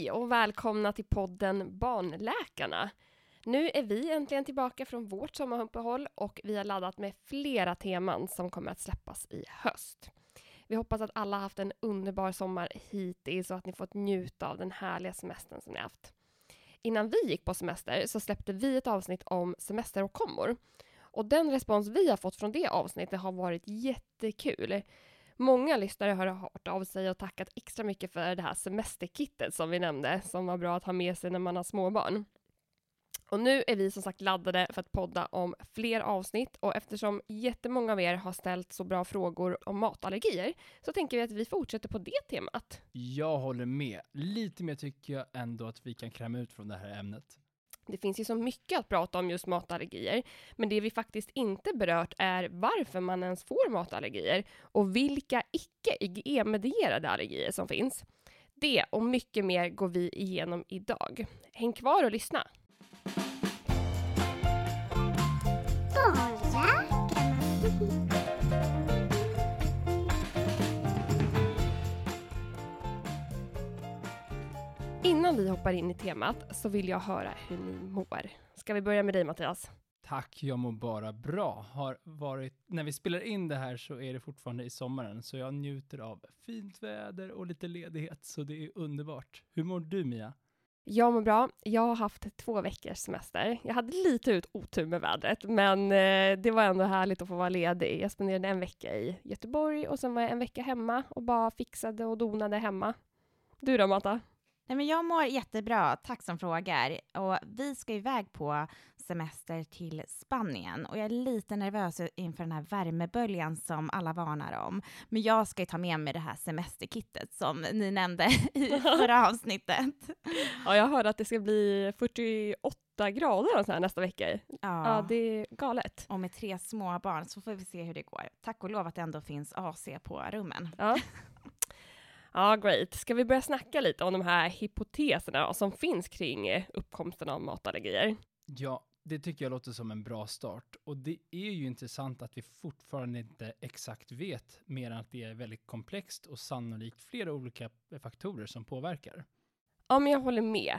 Hej och välkomna till podden Barnläkarna. Nu är vi äntligen tillbaka från vårt sommaruppehåll och vi har laddat med flera teman som kommer att släppas i höst. Vi hoppas att alla haft en underbar sommar hittills och att ni fått njuta av den härliga semestern som ni haft. Innan vi gick på semester så släppte vi ett avsnitt om semesteråkommor. Och den respons vi har fått från det avsnittet har varit jättekul. Många lyssnare har hört av sig och tackat extra mycket för det här semesterkittet som vi nämnde, som var bra att ha med sig när man har småbarn. Och nu är vi som sagt laddade för att podda om fler avsnitt och eftersom jättemånga av er har ställt så bra frågor om matallergier så tänker vi att vi fortsätter på det temat. Jag håller med. Lite mer tycker jag ändå att vi kan kräma ut från det här ämnet. Det finns ju så mycket att prata om just matallergier, men det vi faktiskt inte berört är varför man ens får matallergier och vilka icke-IgE-medierade allergier som finns. Det och mycket mer går vi igenom idag. Häng kvar och lyssna! Innan vi hoppar in i temat så vill jag höra hur ni mår. Ska vi börja med dig Mattias? Tack, jag mår bara bra. Har varit, när vi spelar in det här så är det fortfarande i sommaren, så jag njuter av fint väder och lite ledighet, så det är underbart. Hur mår du Mia? Jag mår bra. Jag har haft två veckors semester. Jag hade lite ut otur med vädret, men eh, det var ändå härligt att få vara ledig. Jag spenderade en vecka i Göteborg och sen var jag en vecka hemma och bara fixade och donade hemma. Du då Matta? Nej, men jag mår jättebra, tack som frågar. Och vi ska iväg på semester till Spanien och jag är lite nervös inför den här värmeböljan som alla varnar om. Men jag ska ju ta med mig det här semesterkittet som ni nämnde i förra avsnittet. Ja, jag hörde att det ska bli 48 grader så här nästa vecka. Ja. ja, det är galet. Och med tre små barn så får vi se hur det går. Tack och lov att det ändå finns AC på rummen. Ja. Ja, great. Ska vi börja snacka lite om de här hypoteserna som finns kring eh, uppkomsten av matallergier? Ja, det tycker jag låter som en bra start. Och det är ju intressant att vi fortfarande inte exakt vet mer än att det är väldigt komplext och sannolikt flera olika faktorer som påverkar. Ja, men jag håller med.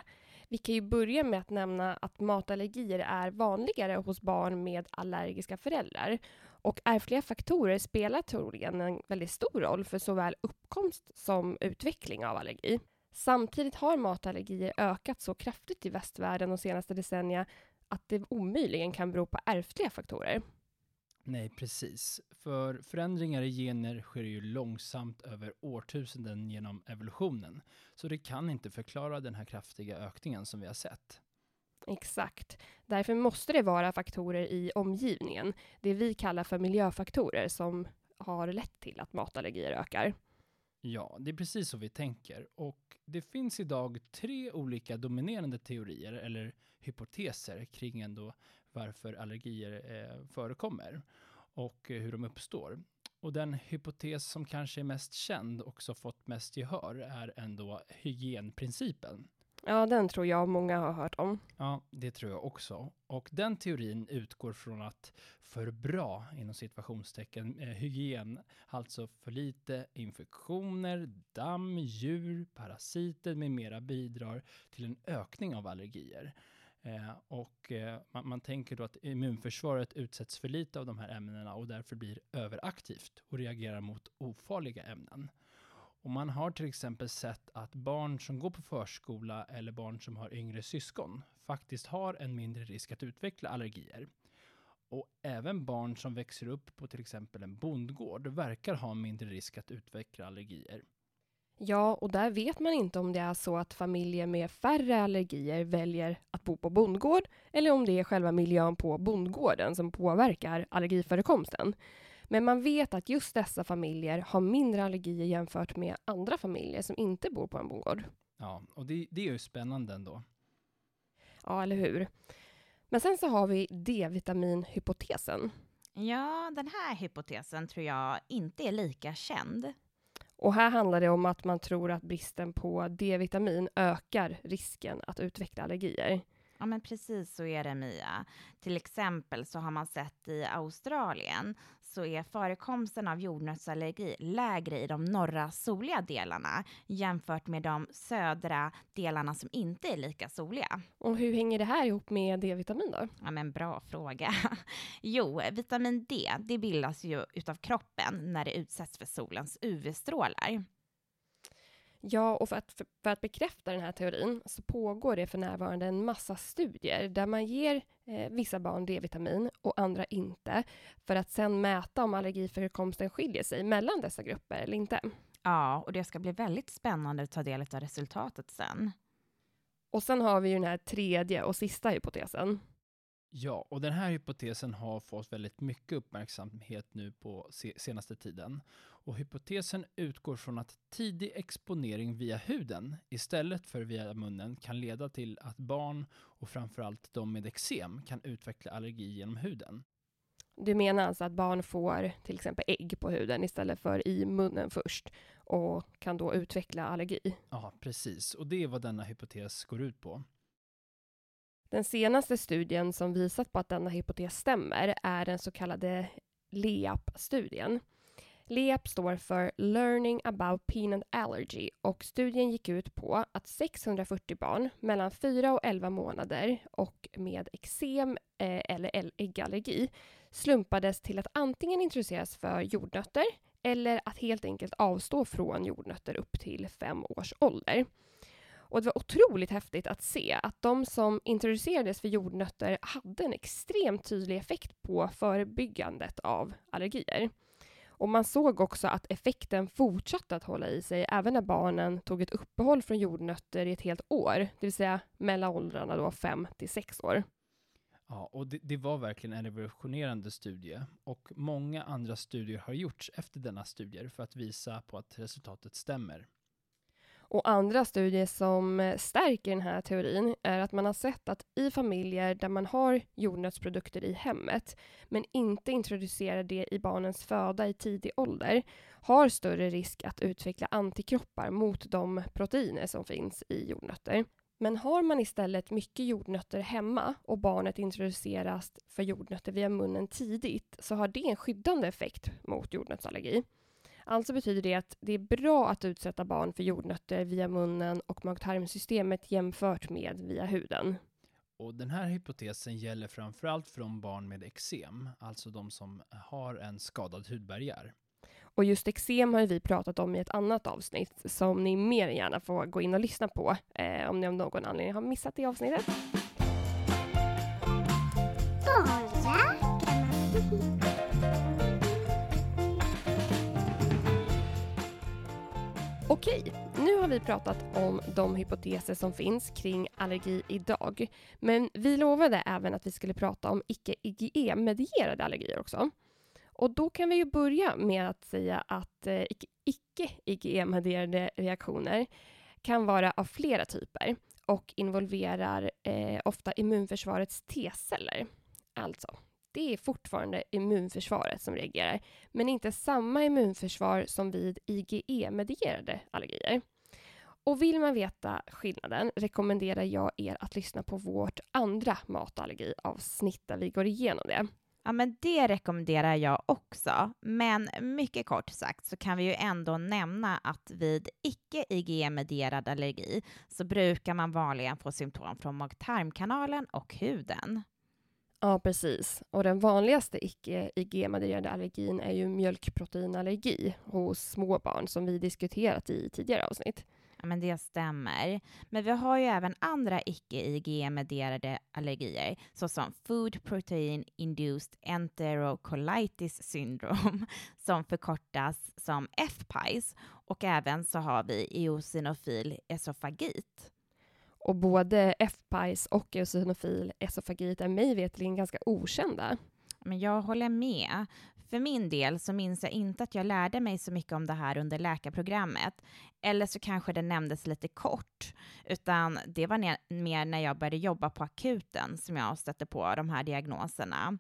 Vi kan ju börja med att nämna att matallergier är vanligare hos barn med allergiska föräldrar. Och ärftliga faktorer spelar troligen en väldigt stor roll för såväl uppkomst som utveckling av allergi. Samtidigt har matallergier ökat så kraftigt i västvärlden de senaste decennierna att det omöjligen kan bero på ärftliga faktorer. Nej, precis. För förändringar i gener sker ju långsamt över årtusenden genom evolutionen. Så det kan inte förklara den här kraftiga ökningen som vi har sett. Exakt. Därför måste det vara faktorer i omgivningen, det vi kallar för miljöfaktorer, som har lett till att matallergier ökar. Ja, det är precis så vi tänker. Och det finns idag tre olika dominerande teorier, eller hypoteser, kring ändå varför allergier eh, förekommer och eh, hur de uppstår. Och den hypotes som kanske är mest känd och också fått mest gehör är ändå hygienprincipen. Ja, den tror jag många har hört om. Ja, det tror jag också. Och den teorin utgår från att för bra, inom situationstecken, eh, hygien, alltså för lite infektioner, damm, djur, parasiter med mera bidrar till en ökning av allergier. Eh, och eh, man, man, tänker då att immunförsvaret utsätts för lite av de här ämnena och därför blir överaktivt och reagerar mot ofarliga ämnen. Och man har till exempel sett att barn som går på förskola eller barn som har yngre syskon faktiskt har en mindre risk att utveckla allergier. Och även barn som växer upp på till exempel en bondgård verkar ha mindre risk att utveckla allergier. Ja, och där vet man inte om det är så att familjer med färre allergier väljer att bo på bondgård eller om det är själva miljön på bondgården som påverkar allergiförekomsten. Men man vet att just dessa familjer har mindre allergier jämfört med andra familjer som inte bor på en bondgård. Ja, och det, det är ju spännande ändå. Ja, eller hur? Men sen så har vi D-vitaminhypotesen. Ja, den här hypotesen tror jag inte är lika känd. Och här handlar det om att man tror att bristen på D-vitamin ökar risken att utveckla allergier. Ja, men precis så är det Mia. Till exempel så har man sett i Australien så är förekomsten av jordnötsallergi lägre i de norra soliga delarna jämfört med de södra delarna som inte är lika soliga. Och hur hänger det här ihop med D-vitamin då? Ja, men bra fråga. jo, vitamin D, det bildas ju utav kroppen när det utsätts för solens UV-strålar. Ja, och för att, för, för, att bekräfta den här teorin så pågår det för närvarande en massa studier där man ger eh, vissa barn D-vitamin och andra inte för att sedan mäta om allergiförekomsten skiljer sig mellan dessa grupper eller inte. Ja, och det ska bli väldigt spännande att ta del av resultatet sen. Och sen har vi ju den här tredje och sista hypotesen. Ja, och den här hypotesen har fått väldigt mycket uppmärksamhet nu på senaste tiden. Och hypotesen utgår från att tidig exponering via huden istället för via munnen kan leda till att barn och framförallt de med eksem kan utveckla allergi genom huden. Du menar alltså att barn får till exempel ägg på huden istället för i munnen först och kan då utveckla allergi? Ja, precis. Och det är vad denna hypotes går ut på. Den senaste studien som visat på att denna hypotes stämmer är den så kallade LEAP-studien. LEAP står för Learning about Peanut Allergy och studien gick ut på att 640 barn mellan 4 och 11 månader och med eksem eh, eller äggallergi slumpades till att antingen introduceras för jordnötter eller att helt enkelt avstå från jordnötter upp till 5 års ålder. Och det var otroligt häftigt att se att de som introducerades för jordnötter hade en extremt tydlig effekt på förebyggandet av allergier. Och man såg också att effekten fortsatte att hålla i sig även när barnen tog ett uppehåll från jordnötter i ett helt år, det vill säga mellan åldrarna då 5 till 6 år. Ja, och det, det, var verkligen en revolutionerande studie och många andra studier har gjorts efter denna studie för att visa på att resultatet stämmer. Och andra studier som eh, stärker den här teorin är att man har sett att i familjer där man har jordnötsprodukter i hemmet, men inte introducerar det i barnens föda i tidig ålder, har större risk att utveckla antikroppar mot de proteiner som finns i jordnötter. Men har man istället mycket jordnötter hemma och barnet introduceras för jordnötter via munnen tidigt så har det en skyddande effekt mot jordnötsallergi. Alltså betyder det att det är bra att utsätta barn för jordnötter via munnen och mag-tarmsystemet jämfört med via huden. Och den här hypotesen gäller framförallt för de barn med eksem, alltså de som har en skadad hudbarriär. Och just eksem har vi pratat om i ett annat avsnitt som ni mer än gärna får gå in och lyssna på eh, om ni av någon anledning har missat det avsnittet. Okej, nu har vi pratat om de hypoteser som finns kring allergi idag. Men vi lovade även att vi skulle prata om icke-IgE-medierade allergier också. Och då kan vi ju börja med att säga att eh, icke-IgE-medierade reaktioner kan vara av flera typer och involverar eh, ofta immunförsvarets T-celler. Alltså det är fortfarande immunförsvaret som reagerar, men inte samma immunförsvar som vid IgE-medierade allergier. Och vill man veta skillnaden rekommenderar jag er att lyssna på vårt andra matallergiavsnitt där vi går igenom det. Ja, men det rekommenderar jag också. Men mycket kort sagt så kan vi ju ändå nämna att vid icke IgE-medierad allergi så brukar man vanligen få symptom från mag-tarmkanalen och huden. Ja, precis. Och den vanligaste icke-IgE-modererade allergin är ju mjölkproteinallergi hos små barn som vi diskuterat i tidigare avsnitt. Ja, men det stämmer. Men vi har ju även andra icke-IgE-medierade allergier, såsom Food Protein Induced Enterocolitis Syndrome, som förkortas som FPIES, och även så har vi eosinofil esofagit. Och både F-pies och eosinofil esofagit är mig veterligen ganska okända. Men jag håller med. För min del så minns jag inte att jag lärde mig så mycket om det här under läkarprogrammet. Eller så kanske det nämndes lite kort, utan det var mer när jag började jobba på akuten som jag stötte på de här diagnoserna.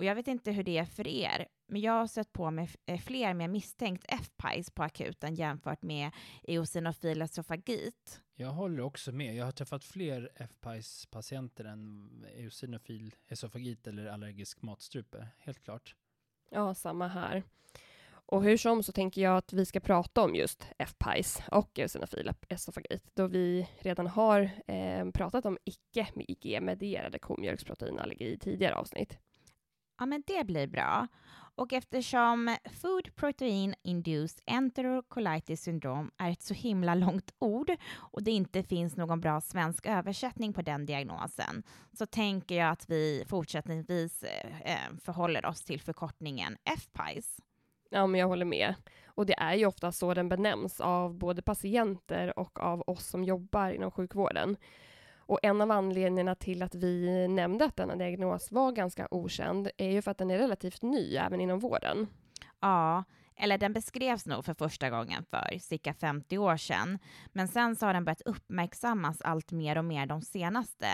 Och jag vet inte hur det är för er, men jag har sett på mig eh, fler med misstänkt F-pajs på akuten jämfört med eosinofil esofagit. Jag håller också med. Jag har träffat fler F-pajs-patienter än eosinofil esofagit eller allergisk matstrupe, helt klart. Ja, samma här. Och hur som så tänker jag att vi ska prata om just F-pajs och eosinofil esofagit, då vi redan har eh, pratat om icke med IG-medierade komjölksproteinallergi i tidigare avsnitt. Ja, men det blir bra. Och eftersom Food Protein Induced Enterocolitis Syndrome är ett så himla långt ord och det inte finns någon bra svensk översättning på den diagnosen så tänker jag att vi fortsättningsvis eh, eh, förhåller oss till förkortningen FPIES. Ja, men jag håller med. Och det är ju ofta så den benämns av både patienter och av oss som jobbar inom sjukvården. Och en av anledningarna till att vi nämnde att denna diagnos var ganska okänd är ju för att den är relativt ny även inom vården. Ja, eller den beskrevs nog för första gången för cirka 50 år sedan. Men sen så har den börjat uppmärksammas allt mer och mer de senaste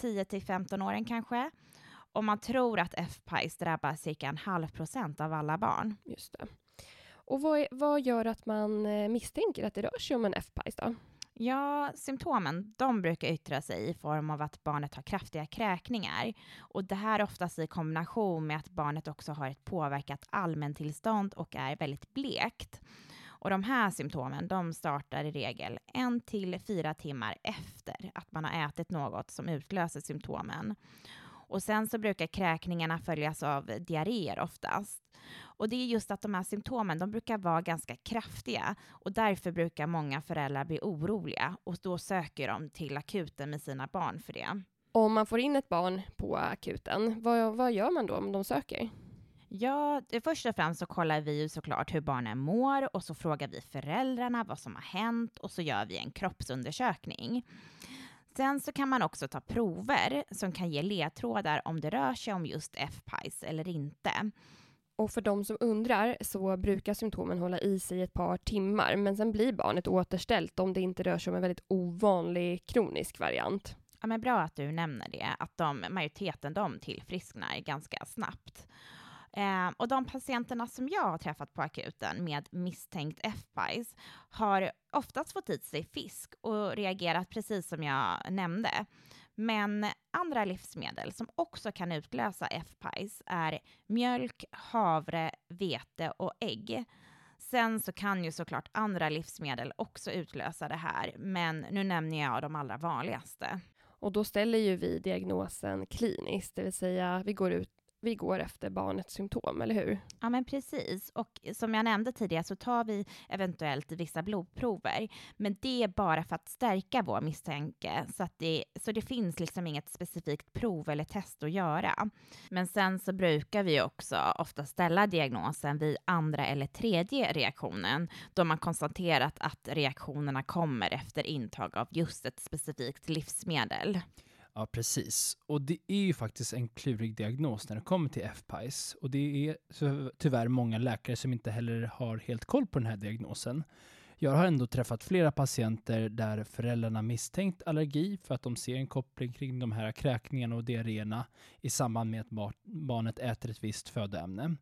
10 till 15 åren kanske. Och man tror att FPIES drabbar cirka en halv procent av alla barn. Just det. Och vad, är, vad gör att man eh, misstänker att det rör sig om en FPIES då? Ja, symptomen de brukar yttra sig i form av att barnet har kraftiga kräkningar. Och det här oftast i kombination med att barnet också har ett påverkat allmäntillstånd och är väldigt blekt. Och de här symptomen de startar i regel en till fyra timmar efter att man har ätit något som utlöser symptomen. Och sen så brukar kräkningarna följas av diarréer oftast. Och det är just att de här symptomen, de brukar vara ganska kraftiga och därför brukar många föräldrar bli oroliga och då söker de till akuten med sina barn för det. Om man får in ett barn på akuten, vad, vad gör man då om de söker? Ja, först och främst så kollar vi ju såklart hur barnen mår och så frågar vi föräldrarna vad som har hänt och så gör vi en kroppsundersökning. Sen så kan man också ta prover som kan ge ledtrådar om det rör sig om just FPIES eller inte. Och för de som undrar så brukar symptomen hålla i sig ett par timmar, men sen blir barnet återställt om det inte rör sig om en väldigt ovanlig kronisk variant. Ja, men bra att du nämner det, att de, majoriteten de tillfrisknar ganska snabbt. Eh, och de patienterna som jag har träffat på akuten med misstänkt FPIES har oftast fått i sig fisk och reagerat precis som jag nämnde. Men andra livsmedel som också kan utlösa FPIES är mjölk, havre, vete och ägg. Sen så kan ju såklart andra livsmedel också utlösa det här, men nu nämner jag de allra vanligaste. Och då ställer ju vi diagnosen kliniskt, det vill säga vi går ut vi går efter barnets symptom, eller hur? Ja, men precis. Och som jag nämnde tidigare så tar vi eventuellt vissa blodprover, men det är bara för att stärka vår misstanke, så, att det, så det finns liksom inget specifikt prov eller test att göra. Men sen så brukar vi också ofta ställa diagnosen vid andra eller tredje reaktionen, då man konstaterat att reaktionerna kommer efter intag av just ett specifikt livsmedel. Ja, precis. Och det är ju faktiskt en klurig diagnos när det kommer till FPIES. Och det är tyvärr många läkare som inte heller har helt koll på den här diagnosen. Jag har ändå träffat flera patienter där föräldrarna misstänkt allergi för att de ser en koppling kring de här kräkningarna och diarréerna i samband med att barnet äter ett visst födoämne.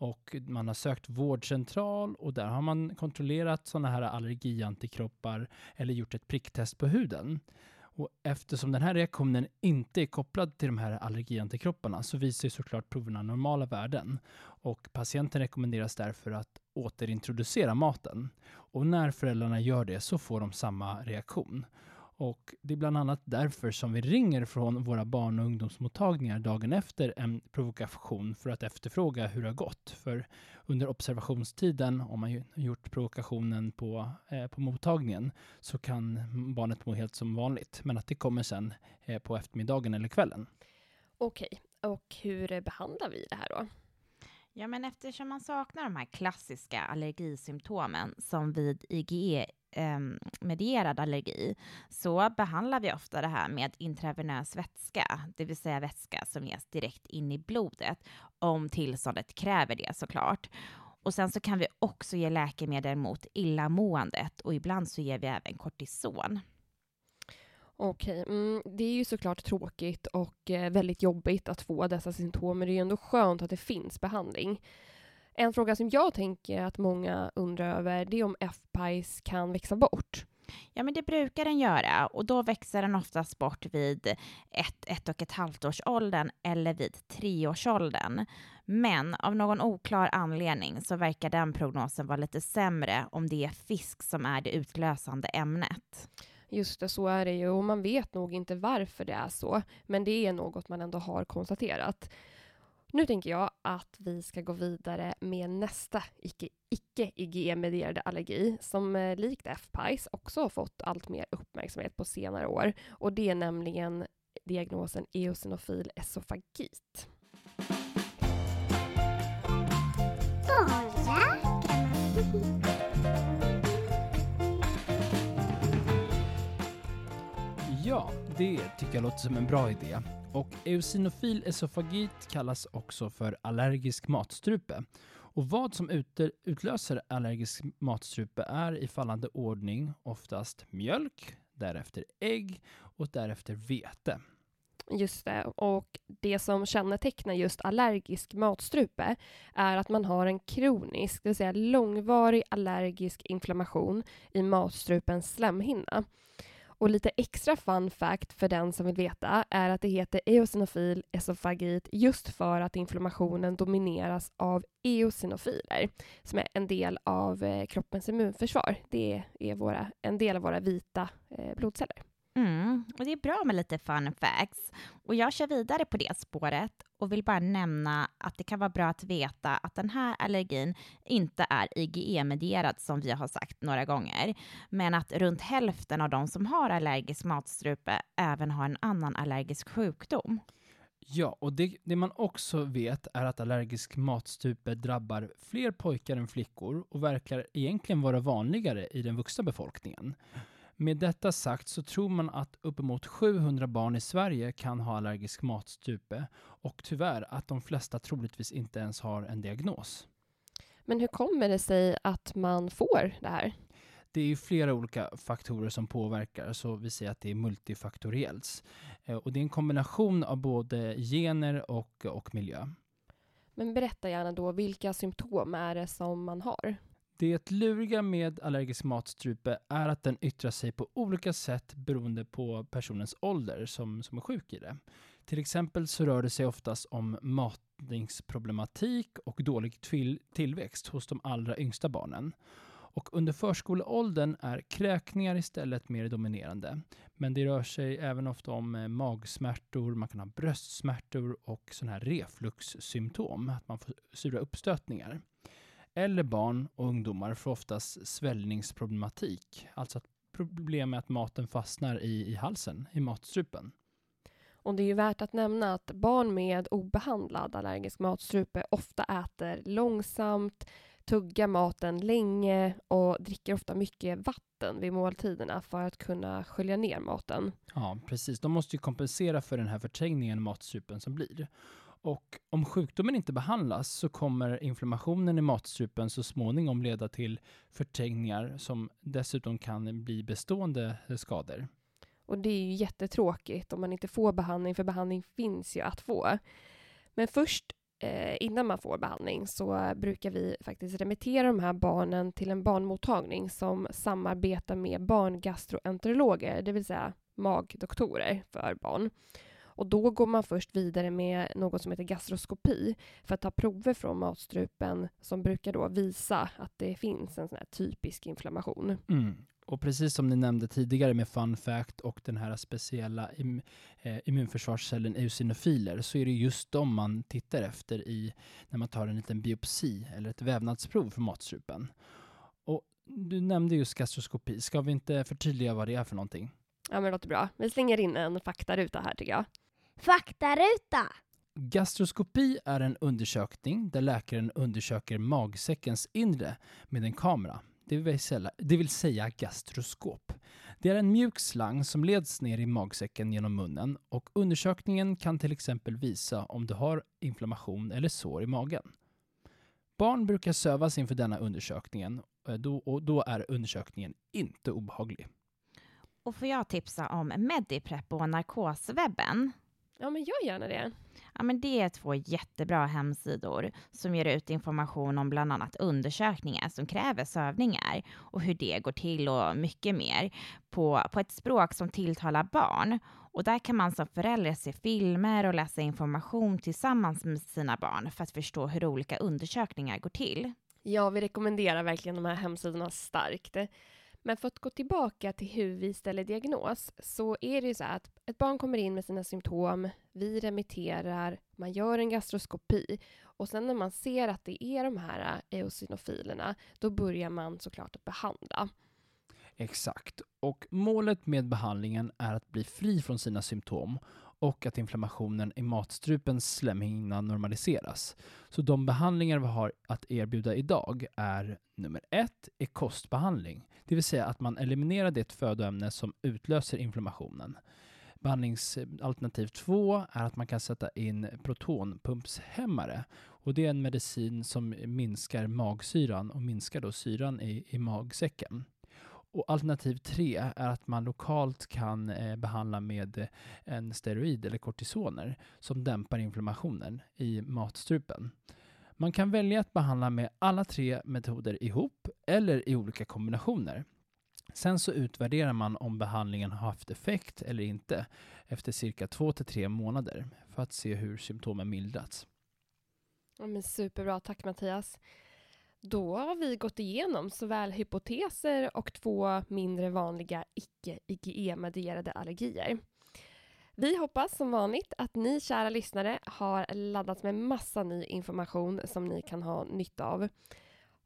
Och man har sökt vårdcentral och där har man kontrollerat sådana här allergiantikroppar eller gjort ett pricktest på huden. Och eftersom den här reaktionen inte är kopplad till de här allergiantikropparna så visar såklart proverna normala värden. Och patienten rekommenderas därför att återintroducera maten. Och när föräldrarna gör det så får de samma reaktion. Och det är bland annat därför som vi ringer från våra barn och ungdomsmottagningar dagen efter en provokation för att efterfråga hur det har gått. För under observationstiden, om man gjort provokationen på, eh, på mottagningen, så kan barnet må helt som vanligt. Men att det kommer sen eh, på eftermiddagen eller kvällen. Okej, och hur behandlar vi det här då? Ja, men eftersom man saknar de här klassiska allergisymptomen som vid IgE eh, medierad allergi så behandlar vi ofta det här med intravenös vätska, det vill säga vätska som ges direkt in i blodet om tillståndet kräver det såklart. Och sen så kan vi också ge läkemedel mot illamåendet och ibland så ger vi även kortison. Okej, mm, det är ju såklart tråkigt och eh, väldigt jobbigt att få dessa symptom, men det är ju ändå skönt att det finns behandling. En fråga som jag tänker att många undrar över, det är om F-PIES kan växa bort. Ja, men det brukar den göra och då växer den oftast bort vid ett, ett och ett halvt års åldern eller vid treårsåldern. Men av någon oklar anledning så verkar den prognosen vara lite sämre om det är fisk som är det utlösande ämnet. Just det, så är det ju och man vet nog inte varför det är så, men det är något man ändå har konstaterat. Nu tänker jag att vi ska gå vidare med nästa icke-IgE-medierade allergi som eh, likt F-PIES också har fått allt mer uppmärksamhet på senare år. Och det är nämligen diagnosen eosinofil esofagit. Ja, det tycker jag låter som en bra idé. Och eosinofil esofagit kallas också för allergisk matstrupe. Och vad som utlöser allergisk matstrupe är i fallande ordning oftast mjölk, därefter ägg och därefter vete. Just det, och det som kännetecknar just allergisk matstrupe är att man har en kronisk, det vill säga långvarig allergisk inflammation i matstrupens slemhinna. Och lite extra fun fact för den som vill veta är att det heter eosinofil esofagit just för att inflammationen domineras av eosinofiler som är en del av eh, kroppens immunförsvar. Det är våra, en del av våra vita eh, blodceller. Mm, och det är bra med lite fun facts. Och jag kör vidare på det spåret och vill bara nämna att det kan vara bra att veta att den här allergin inte är IgE-medierad som vi har sagt några gånger, men att runt hälften av de som har allergisk matstrupe även har en annan allergisk sjukdom. Ja, och det, det, man också vet är att allergisk matstrupe drabbar fler pojkar än flickor och verkar egentligen vara vanligare i den vuxna befolkningen. Med detta sagt så tror man att uppemot 700 barn i Sverige kan ha allergisk matstrupe och tyvärr att de flesta troligtvis inte ens har en diagnos. Men hur kommer det sig att man får det här? Det är flera olika faktorer som påverkar, så vi säger att det är multifaktoriellt. Eh, och det är en kombination av både gener och, och miljö. Men berätta gärna då, vilka symptom är det som man har? Det luriga med allergisk matstrupe är att den yttrar sig på olika sätt beroende på personens ålder som, som är sjuk i det. Till exempel så rör det sig oftast om matningsproblematik och dålig tillväxt hos de allra yngsta barnen. Och under förskoleåldern är kräkningar istället mer dominerande. Men det rör sig även ofta om eh, magsmärtor, man kan ha bröstsmärtor och sådana här refluxsymptom, att man får sura uppstötningar eller barn och ungdomar får oftast svällningsproblematik, alltså problem med att maten fastnar i, i halsen, i matstrupen. Och det är ju värt att nämna att barn med obehandlad allergisk matstrupe ofta äter långsamt, tuggar maten länge och dricker ofta mycket vatten vid måltiderna för att kunna skölja ner maten. Ja, precis. De måste ju kompensera för den här förträngningen i matstrupen som blir. Och om sjukdomen inte behandlas så kommer inflammationen i matstrupen så småningom leda till förträngningar som dessutom kan bli bestående skador. Och det är ju jättetråkigt om man inte får behandling, för behandling finns ju att få. Men först eh, innan man får behandling så brukar vi faktiskt remittera de här barnen till en barnmottagning som samarbetar med barngastroenterologer, det vill säga magdoktorer för barn. Och då går man först vidare med något som heter gastroskopi för att ta prover från matstrupen som brukar då visa att det finns en sån här typisk inflammation. Mm. Och precis som ni nämnde tidigare med fun fact och den här speciella im, eh, immunförsvarscellen eosinofiler så är det just dem man tittar efter i när man tar en liten biopsi eller ett vävnadsprov från matstrupen. Och du nämnde just gastroskopi. Ska vi inte förtydliga vad det är för någonting? Ja, men det låter bra. Vi slänger in en faktaruta här tycker jag. Faktaruta! Gastroskopi är en undersökning där läkaren undersöker magsäckens inre med en kamera, det vill, säga, det vill säga gastroskop. Det är en mjuk slang som leds ner i magsäcken genom munnen och undersökningen kan till exempel visa om du har inflammation eller sår i magen. Barn brukar sövas inför denna undersökningen och då är undersökningen inte obehaglig. Och får jag tipsa om Mediprep och Narkoswebben? Ja, men gör gärna det. Ja, men det är två jättebra hemsidor som ger ut information om bland annat undersökningar som kräver sövningar och hur det går till och mycket mer på, på ett språk som tilltalar barn. Och där kan man som förälder se filmer och läsa information tillsammans med sina barn för att förstå hur olika undersökningar går till. Ja, vi rekommenderar verkligen de här hemsidorna starkt. Men för att gå tillbaka till hur vi ställer diagnos så är det ju så att ett barn kommer in med sina symptom, vi remitterar, man gör en gastroskopi och sen när man ser att det är de här äh, eosinofilerna, då börjar man såklart att behandla. Exakt. Och målet med behandlingen är att bli fri från sina symptom och att inflammationen i matstrupens slemhinna normaliseras. Så de behandlingar vi har att erbjuda idag är nummer ett är kostbehandling, det vill säga att man eliminerar det födoämne som utlöser inflammationen. Behandlingsalternativ två är att man kan sätta in protonpumpshämmare och det är en medicin som minskar magsyran och minskar då syran i, i magsäcken. Och alternativ tre är att man lokalt kan eh, behandla med eh, en steroid eller kortisoner som dämpar inflammationen i matstrupen. Man kan välja att behandla med alla tre metoder ihop eller i olika kombinationer. Sen så utvärderar man om behandlingen har haft effekt eller inte efter cirka två till tre månader för att se hur symptomen mildrats. Ja, men superbra, tack Mattias. Då har vi gått igenom såväl hypoteser och två mindre vanliga icke-IgE-medierade allergier. Vi hoppas som vanligt att ni kära lyssnare har laddats med massa ny information som ni kan ha nytta av.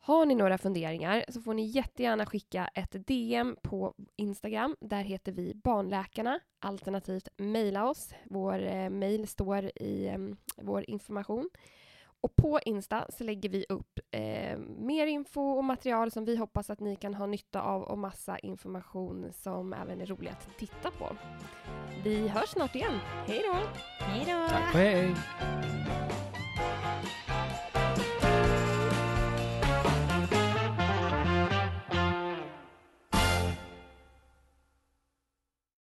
Har ni några funderingar så får ni jättegärna skicka ett DM på Instagram. Där heter vi Barnläkarna. Alternativt mejla oss. Vår eh, mejl står i eh, vår information. Och på Insta så lägger vi upp eh, mer info och material som vi hoppas att ni kan ha nytta av och massa information som även är rolig att titta på. Vi hörs snart igen. Hej då! Hej då! Tack och hej!